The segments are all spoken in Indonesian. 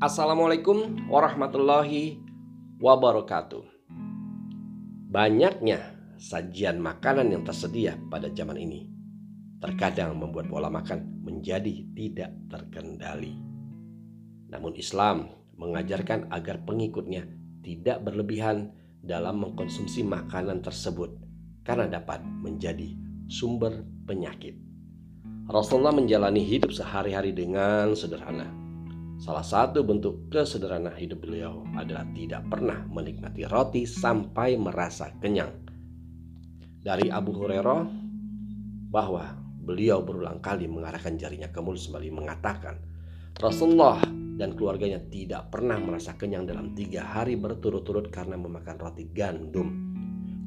Assalamualaikum warahmatullahi wabarakatuh. Banyaknya sajian makanan yang tersedia pada zaman ini terkadang membuat pola makan menjadi tidak terkendali. Namun Islam mengajarkan agar pengikutnya tidak berlebihan dalam mengkonsumsi makanan tersebut karena dapat menjadi sumber penyakit. Rasulullah menjalani hidup sehari-hari dengan sederhana. Salah satu bentuk kesederhanaan hidup beliau adalah tidak pernah menikmati roti sampai merasa kenyang. Dari Abu Hurairah bahwa beliau berulang kali mengarahkan jarinya ke mulut sembari mengatakan, Rasulullah dan keluarganya tidak pernah merasa kenyang dalam tiga hari berturut-turut karena memakan roti gandum.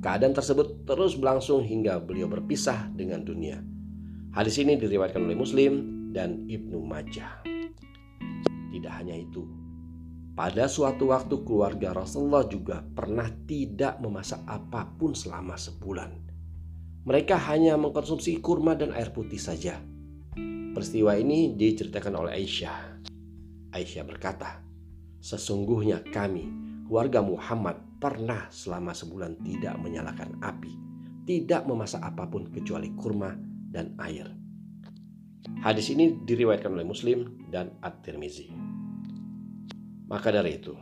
Keadaan tersebut terus berlangsung hingga beliau berpisah dengan dunia. Hadis ini diriwayatkan oleh Muslim dan Ibnu Majah. Tidak hanya itu, pada suatu waktu keluarga Rasulullah juga pernah tidak memasak apa pun selama sebulan. Mereka hanya mengkonsumsi kurma dan air putih saja. Peristiwa ini diceritakan oleh Aisyah. Aisyah berkata, "Sesungguhnya kami, keluarga Muhammad, pernah selama sebulan tidak menyalakan api, tidak memasak apa pun kecuali kurma dan air. Hadis ini diriwayatkan oleh Muslim dan At-Tirmizi. Maka dari itu,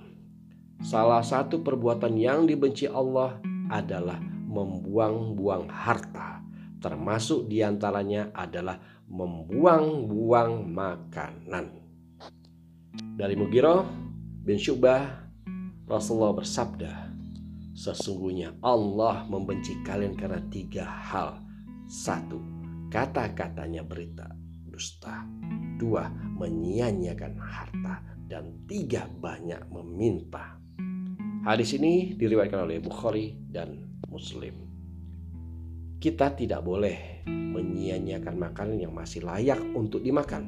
salah satu perbuatan yang dibenci Allah adalah membuang-buang harta, termasuk di antaranya adalah membuang-buang makanan. Dari Mugiroh bin Syubah, Rasulullah bersabda, Sesungguhnya Allah membenci kalian karena tiga hal. Satu, kata-katanya berita dusta. Dua, menyia-nyiakan harta. Dan tiga, banyak meminta. Hadis ini diriwayatkan oleh Bukhari dan Muslim. Kita tidak boleh menyia-nyiakan makanan yang masih layak untuk dimakan.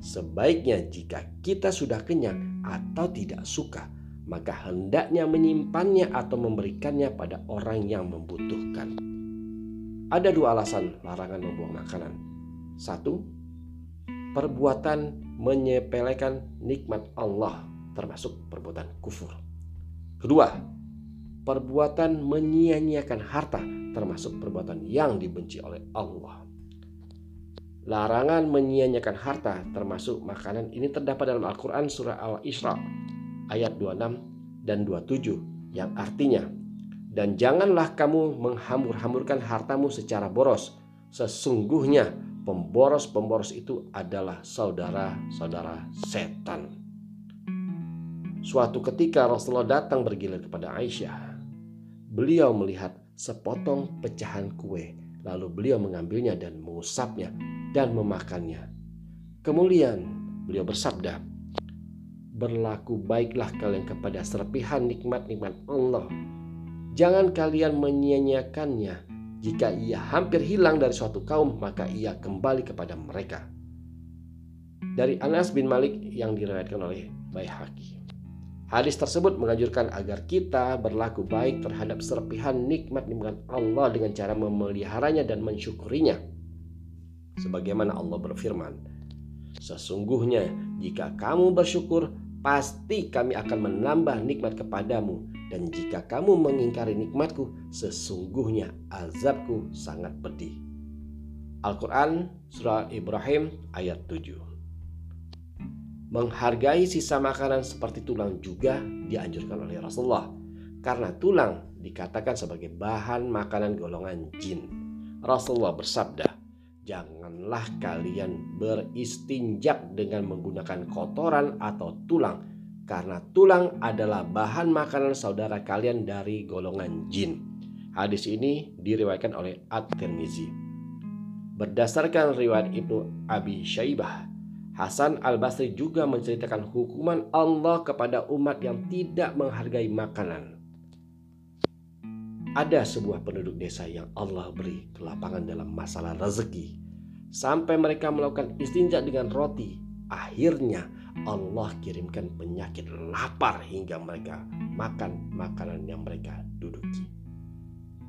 Sebaiknya jika kita sudah kenyang atau tidak suka, maka hendaknya menyimpannya atau memberikannya pada orang yang membutuhkan. Ada dua alasan larangan membuang makanan. Satu, perbuatan menyepelekan nikmat Allah termasuk perbuatan kufur. Kedua, perbuatan menyia-nyiakan harta termasuk perbuatan yang dibenci oleh Allah. Larangan menyia-nyiakan harta termasuk makanan ini terdapat dalam Al-Quran surah Al-Isra ayat 26 dan 27 yang artinya dan janganlah kamu menghambur-hamburkan hartamu secara boros. Sesungguhnya pemboros-pemboros itu adalah saudara-saudara setan. Suatu ketika Rasulullah datang bergilir kepada Aisyah. Beliau melihat sepotong pecahan kue, lalu beliau mengambilnya dan mengusapnya dan memakannya. Kemudian beliau bersabda, "Berlaku baiklah kalian kepada serpihan nikmat-nikmat Allah Jangan kalian menyia-nyiakannya. Jika ia hampir hilang dari suatu kaum, maka ia kembali kepada mereka. Dari Anas bin Malik yang diriwayatkan oleh Baihaqi. Hadis tersebut menganjurkan agar kita berlaku baik terhadap serpihan nikmat-nikmat Allah dengan cara memeliharanya dan mensyukurinya. Sebagaimana Allah berfirman, Sesungguhnya jika kamu bersyukur, pasti kami akan menambah nikmat kepadamu. Dan jika kamu mengingkari nikmatku, sesungguhnya azabku sangat pedih. Al-Quran Surah Ibrahim ayat 7 Menghargai sisa makanan seperti tulang juga dianjurkan oleh Rasulullah. Karena tulang dikatakan sebagai bahan makanan golongan jin. Rasulullah bersabda Janganlah kalian beristinjak dengan menggunakan kotoran atau tulang karena tulang adalah bahan makanan saudara kalian dari golongan jin. Hadis ini diriwayatkan oleh At-Tirmizi. Berdasarkan riwayat Ibnu Abi Syaibah, Hasan Al-Basri juga menceritakan hukuman Allah kepada umat yang tidak menghargai makanan. Ada sebuah penduduk desa yang Allah beri kelapangan dalam masalah rezeki. Sampai mereka melakukan istinja dengan roti. Akhirnya Allah kirimkan penyakit lapar hingga mereka makan makanan yang mereka duduki.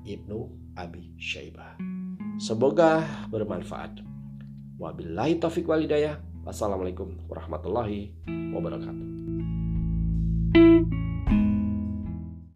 Ibnu Abi Syaibah. Semoga bermanfaat. Wabillahi taufik walidayah. Wassalamualaikum warahmatullahi wabarakatuh.